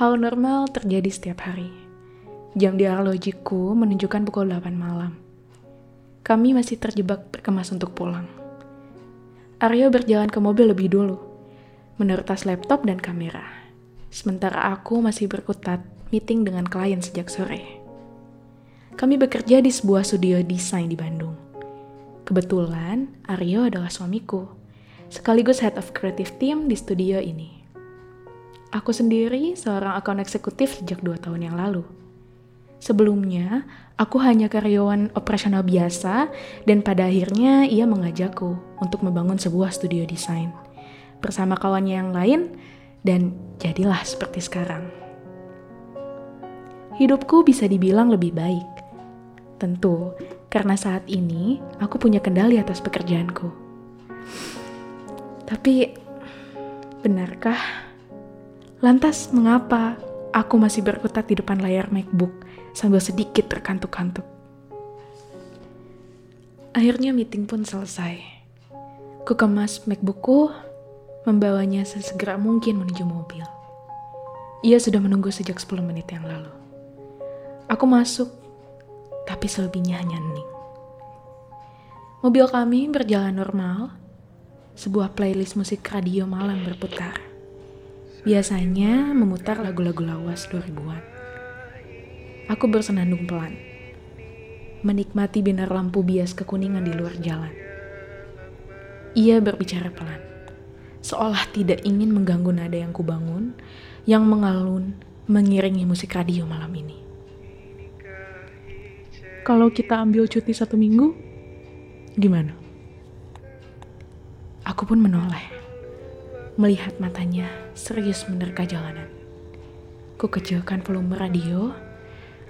Hal normal terjadi setiap hari. Jam di arlojiku menunjukkan pukul 8 malam. Kami masih terjebak berkemas untuk pulang. Aryo berjalan ke mobil lebih dulu, menurut tas laptop dan kamera. Sementara aku masih berkutat meeting dengan klien sejak sore. Kami bekerja di sebuah studio desain di Bandung. Kebetulan, Aryo adalah suamiku, sekaligus head of creative team di studio ini. Aku sendiri seorang akun eksekutif sejak dua tahun yang lalu. Sebelumnya, aku hanya karyawan operasional biasa dan pada akhirnya ia mengajakku untuk membangun sebuah studio desain bersama kawannya yang lain dan jadilah seperti sekarang. Hidupku bisa dibilang lebih baik. Tentu, karena saat ini aku punya kendali atas pekerjaanku. Tapi, benarkah? Lantas, mengapa aku masih berkutat di depan layar MacBook sambil sedikit terkantuk-kantuk. Akhirnya meeting pun selesai. Ku kemas MacBookku, membawanya sesegera mungkin menuju mobil. Ia sudah menunggu sejak 10 menit yang lalu. Aku masuk, tapi selebihnya hanya hening. Mobil kami berjalan normal, sebuah playlist musik radio malam berputar. Biasanya memutar lagu-lagu lawas 2000-an. Aku bersenandung pelan, menikmati binar lampu bias kekuningan di luar jalan. Ia berbicara pelan, seolah tidak ingin mengganggu nada yang kubangun, yang mengalun mengiringi musik radio malam ini. Kalau kita ambil cuti satu minggu, gimana? Aku pun menoleh melihat matanya serius menerka jalanan. Ku kecilkan volume radio,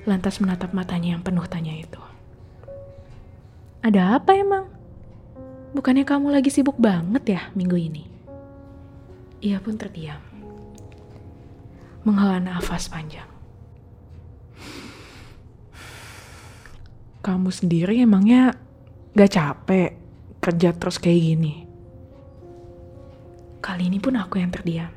lantas menatap matanya yang penuh tanya itu. Ada apa emang? Bukannya kamu lagi sibuk banget ya minggu ini? Ia pun terdiam. Menghela nafas panjang. Kamu sendiri emangnya gak capek kerja terus kayak gini? Kali ini pun aku yang terdiam.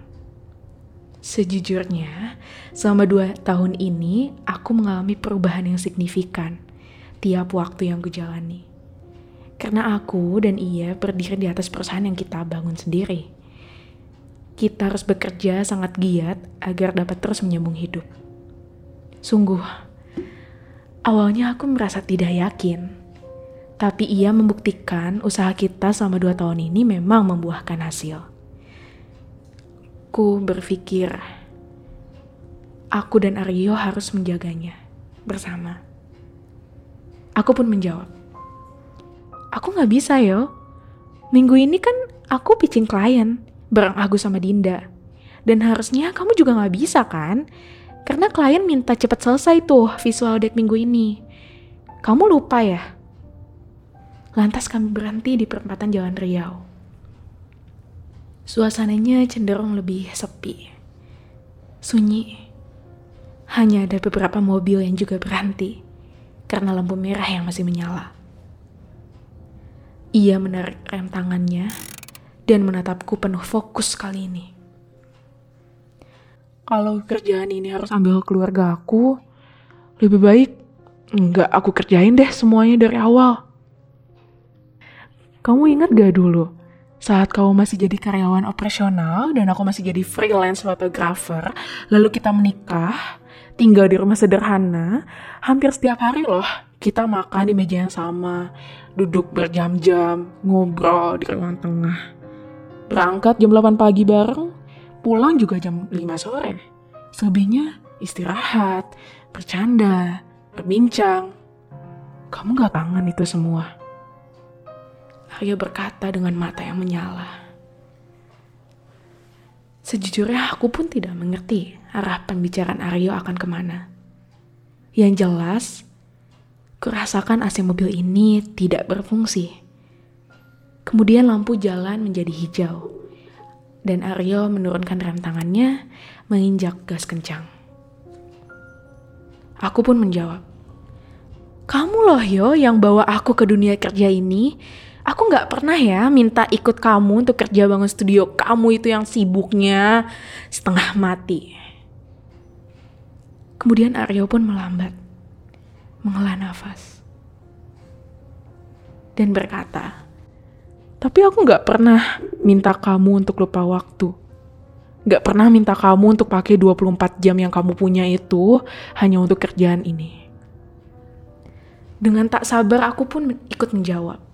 Sejujurnya, selama dua tahun ini aku mengalami perubahan yang signifikan tiap waktu yang kujalani. Karena aku dan ia berdiri di atas perusahaan yang kita bangun sendiri. Kita harus bekerja sangat giat agar dapat terus menyambung hidup. Sungguh, awalnya aku merasa tidak yakin. Tapi ia membuktikan usaha kita selama dua tahun ini memang membuahkan hasil. Aku berpikir, aku dan Aryo harus menjaganya bersama. Aku pun menjawab, aku gak bisa yo. Minggu ini kan aku pitching klien bareng Agus sama Dinda. Dan harusnya kamu juga gak bisa kan? Karena klien minta cepat selesai tuh visual deck minggu ini. Kamu lupa ya? Lantas kami berhenti di perempatan Jalan Riau. Suasananya cenderung lebih sepi. Sunyi. Hanya ada beberapa mobil yang juga berhenti karena lampu merah yang masih menyala. Ia menarik rem tangannya dan menatapku penuh fokus kali ini. Kalau kerjaan ini harus ambil keluarga aku, lebih baik enggak aku kerjain deh semuanya dari awal. Kamu ingat gak dulu saat kamu masih jadi karyawan operasional dan aku masih jadi freelance fotografer, lalu kita menikah, tinggal di rumah sederhana, hampir setiap hari loh kita makan di meja yang sama, duduk berjam-jam, ngobrol di ruang tengah. Berangkat jam 8 pagi bareng, pulang juga jam 5 sore. Selebihnya istirahat, bercanda, berbincang. Kamu gak kangen itu semua? Aryo berkata dengan mata yang menyala. Sejujurnya aku pun tidak mengerti arah pembicaraan Aryo akan ke mana. Yang jelas, kurasakan AC mobil ini tidak berfungsi. Kemudian lampu jalan menjadi hijau, dan Aryo menurunkan rem tangannya menginjak gas kencang. Aku pun menjawab, Kamu loh yo yang bawa aku ke dunia kerja ini Aku nggak pernah ya minta ikut kamu untuk kerja bangun studio kamu itu yang sibuknya setengah mati. Kemudian Aryo pun melambat, menghela nafas, dan berkata, Tapi aku gak pernah minta kamu untuk lupa waktu. Gak pernah minta kamu untuk pakai 24 jam yang kamu punya itu hanya untuk kerjaan ini. Dengan tak sabar aku pun ikut menjawab.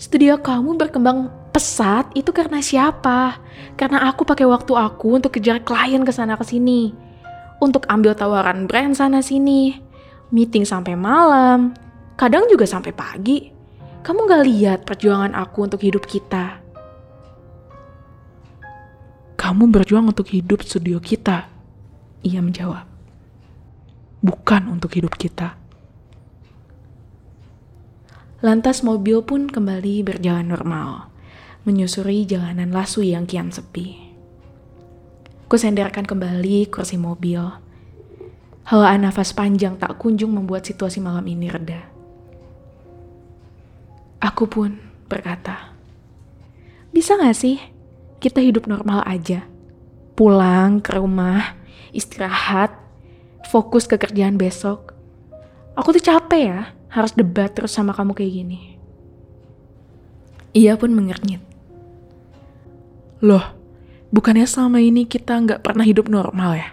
Studio kamu berkembang pesat itu karena siapa? Karena aku pakai waktu aku untuk kejar klien ke sana ke sini. Untuk ambil tawaran brand sana sini. Meeting sampai malam. Kadang juga sampai pagi. Kamu gak lihat perjuangan aku untuk hidup kita. Kamu berjuang untuk hidup studio kita. Ia menjawab. Bukan untuk hidup kita. Lantas mobil pun kembali berjalan normal, menyusuri jalanan lasu yang kian sepi. Kusenderkan kembali kursi mobil. Helaan nafas panjang tak kunjung membuat situasi malam ini reda. Aku pun berkata, bisa gak sih kita hidup normal aja? Pulang ke rumah, istirahat, fokus ke kerjaan besok. Aku tuh capek ya, harus debat terus sama kamu kayak gini. Ia pun mengernyit. Loh, bukannya selama ini kita nggak pernah hidup normal ya?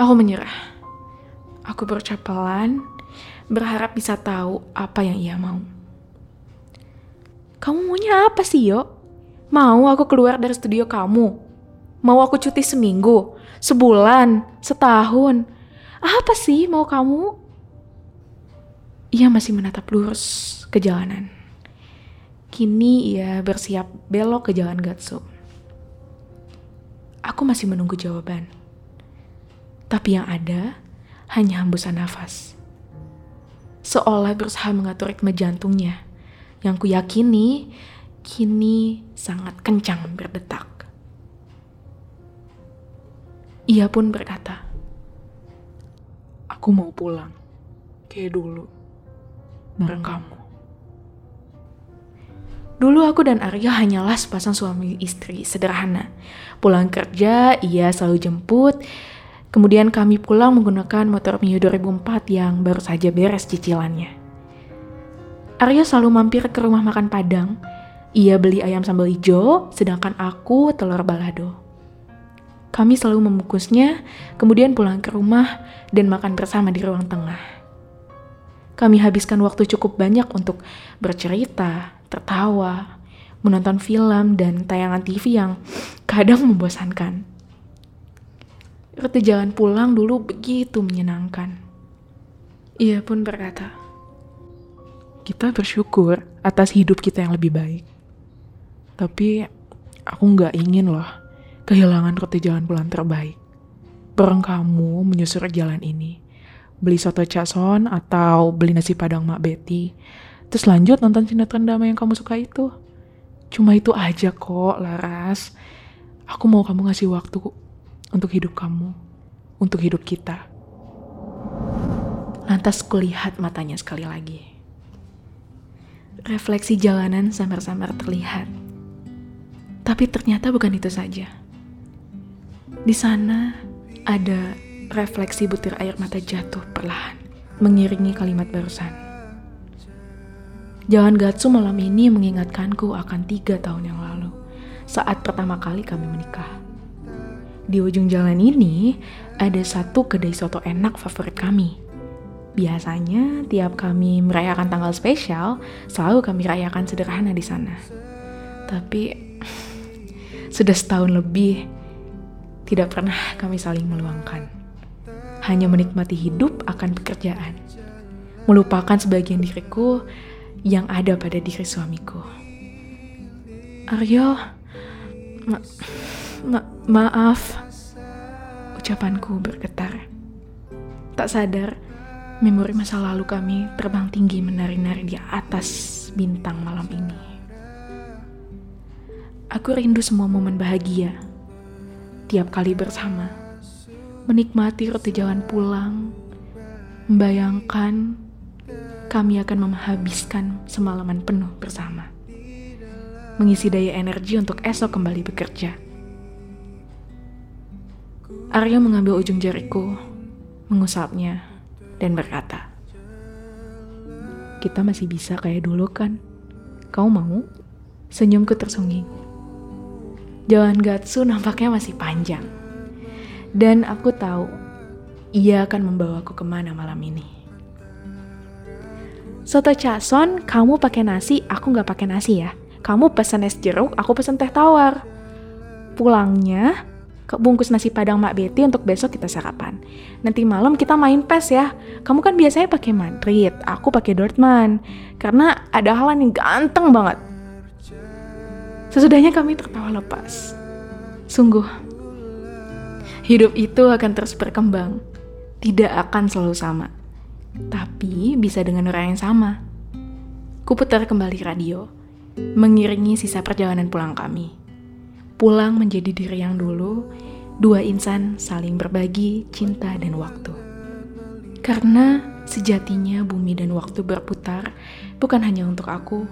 Aku menyerah. Aku berucap pelan, berharap bisa tahu apa yang ia mau. Kamu maunya apa sih, Yo? Mau aku keluar dari studio kamu? Mau aku cuti seminggu, sebulan, setahun? Apa sih mau kamu? Ia masih menatap lurus ke jalanan. Kini ia bersiap belok ke jalan Gatsu. Aku masih menunggu jawaban. Tapi yang ada hanya hembusan nafas seolah berusaha mengatur ritme jantungnya, yang kuyakini kini sangat kencang berdetak. Ia pun berkata, Aku mau pulang, kayak dulu, bareng kamu. Dulu aku dan Arya hanyalah sepasang suami istri sederhana. Pulang kerja, ia selalu jemput, Kemudian kami pulang menggunakan motor Mio 2004 yang baru saja beres cicilannya. Arya selalu mampir ke rumah makan Padang. Ia beli ayam sambal hijau, sedangkan aku telur balado. Kami selalu membungkusnya, kemudian pulang ke rumah dan makan bersama di ruang tengah. Kami habiskan waktu cukup banyak untuk bercerita, tertawa, menonton film, dan tayangan TV yang kadang membosankan. Rute jalan pulang dulu begitu menyenangkan. Ia pun berkata, kita bersyukur atas hidup kita yang lebih baik. Tapi aku nggak ingin loh kehilangan rute jalan pulang terbaik. Bareng kamu menyusur jalan ini, beli soto cason atau beli nasi padang Mak Betty, terus lanjut nonton sinetron drama yang kamu suka itu. Cuma itu aja kok, Laras. Aku mau kamu ngasih waktu untuk hidup kamu, untuk hidup kita. Lantas kulihat matanya sekali lagi. Refleksi jalanan samar-samar terlihat. Tapi ternyata bukan itu saja. Di sana ada refleksi butir air mata jatuh perlahan, mengiringi kalimat barusan. Jalan Gatsu malam ini mengingatkanku akan tiga tahun yang lalu, saat pertama kali kami menikah. Di ujung jalan ini ada satu kedai soto enak favorit kami. Biasanya tiap kami merayakan tanggal spesial, selalu kami rayakan sederhana di sana. Tapi sudah setahun lebih tidak pernah kami saling meluangkan. Hanya menikmati hidup akan pekerjaan. Melupakan sebagian diriku yang ada pada diri suamiku. Aryo, ma Ma maaf, ucapanku bergetar. Tak sadar, memori masa lalu kami terbang tinggi menari-nari di atas bintang malam ini. Aku rindu semua momen bahagia. Tiap kali bersama, menikmati rute jalan pulang, membayangkan kami akan menghabiskan semalaman penuh bersama. Mengisi daya energi untuk esok kembali bekerja Aryo mengambil ujung jariku, mengusapnya, dan berkata, Kita masih bisa kayak dulu kan? Kau mau? Senyumku tersungging. Jalan Gatsu nampaknya masih panjang. Dan aku tahu, ia akan membawaku ke mana malam ini. Soto cason, kamu pakai nasi, aku nggak pakai nasi ya. Kamu pesan es jeruk, aku pesan teh tawar. Pulangnya, bungkus nasi padang Mak Betty untuk besok kita sarapan. Nanti malam kita main PES ya. Kamu kan biasanya pakai Madrid, aku pakai Dortmund. Karena ada hal yang ganteng banget. Sesudahnya kami tertawa lepas. Sungguh, hidup itu akan terus berkembang. Tidak akan selalu sama. Tapi bisa dengan orang yang sama. Kuputar kembali radio, mengiringi sisa perjalanan pulang kami pulang menjadi diri yang dulu, dua insan saling berbagi cinta dan waktu. Karena sejatinya bumi dan waktu berputar bukan hanya untuk aku,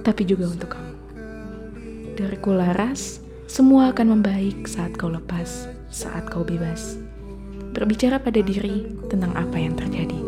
tapi juga untuk kamu. Dari Kularas, semua akan membaik saat kau lepas, saat kau bebas. Berbicara pada diri tentang apa yang terjadi.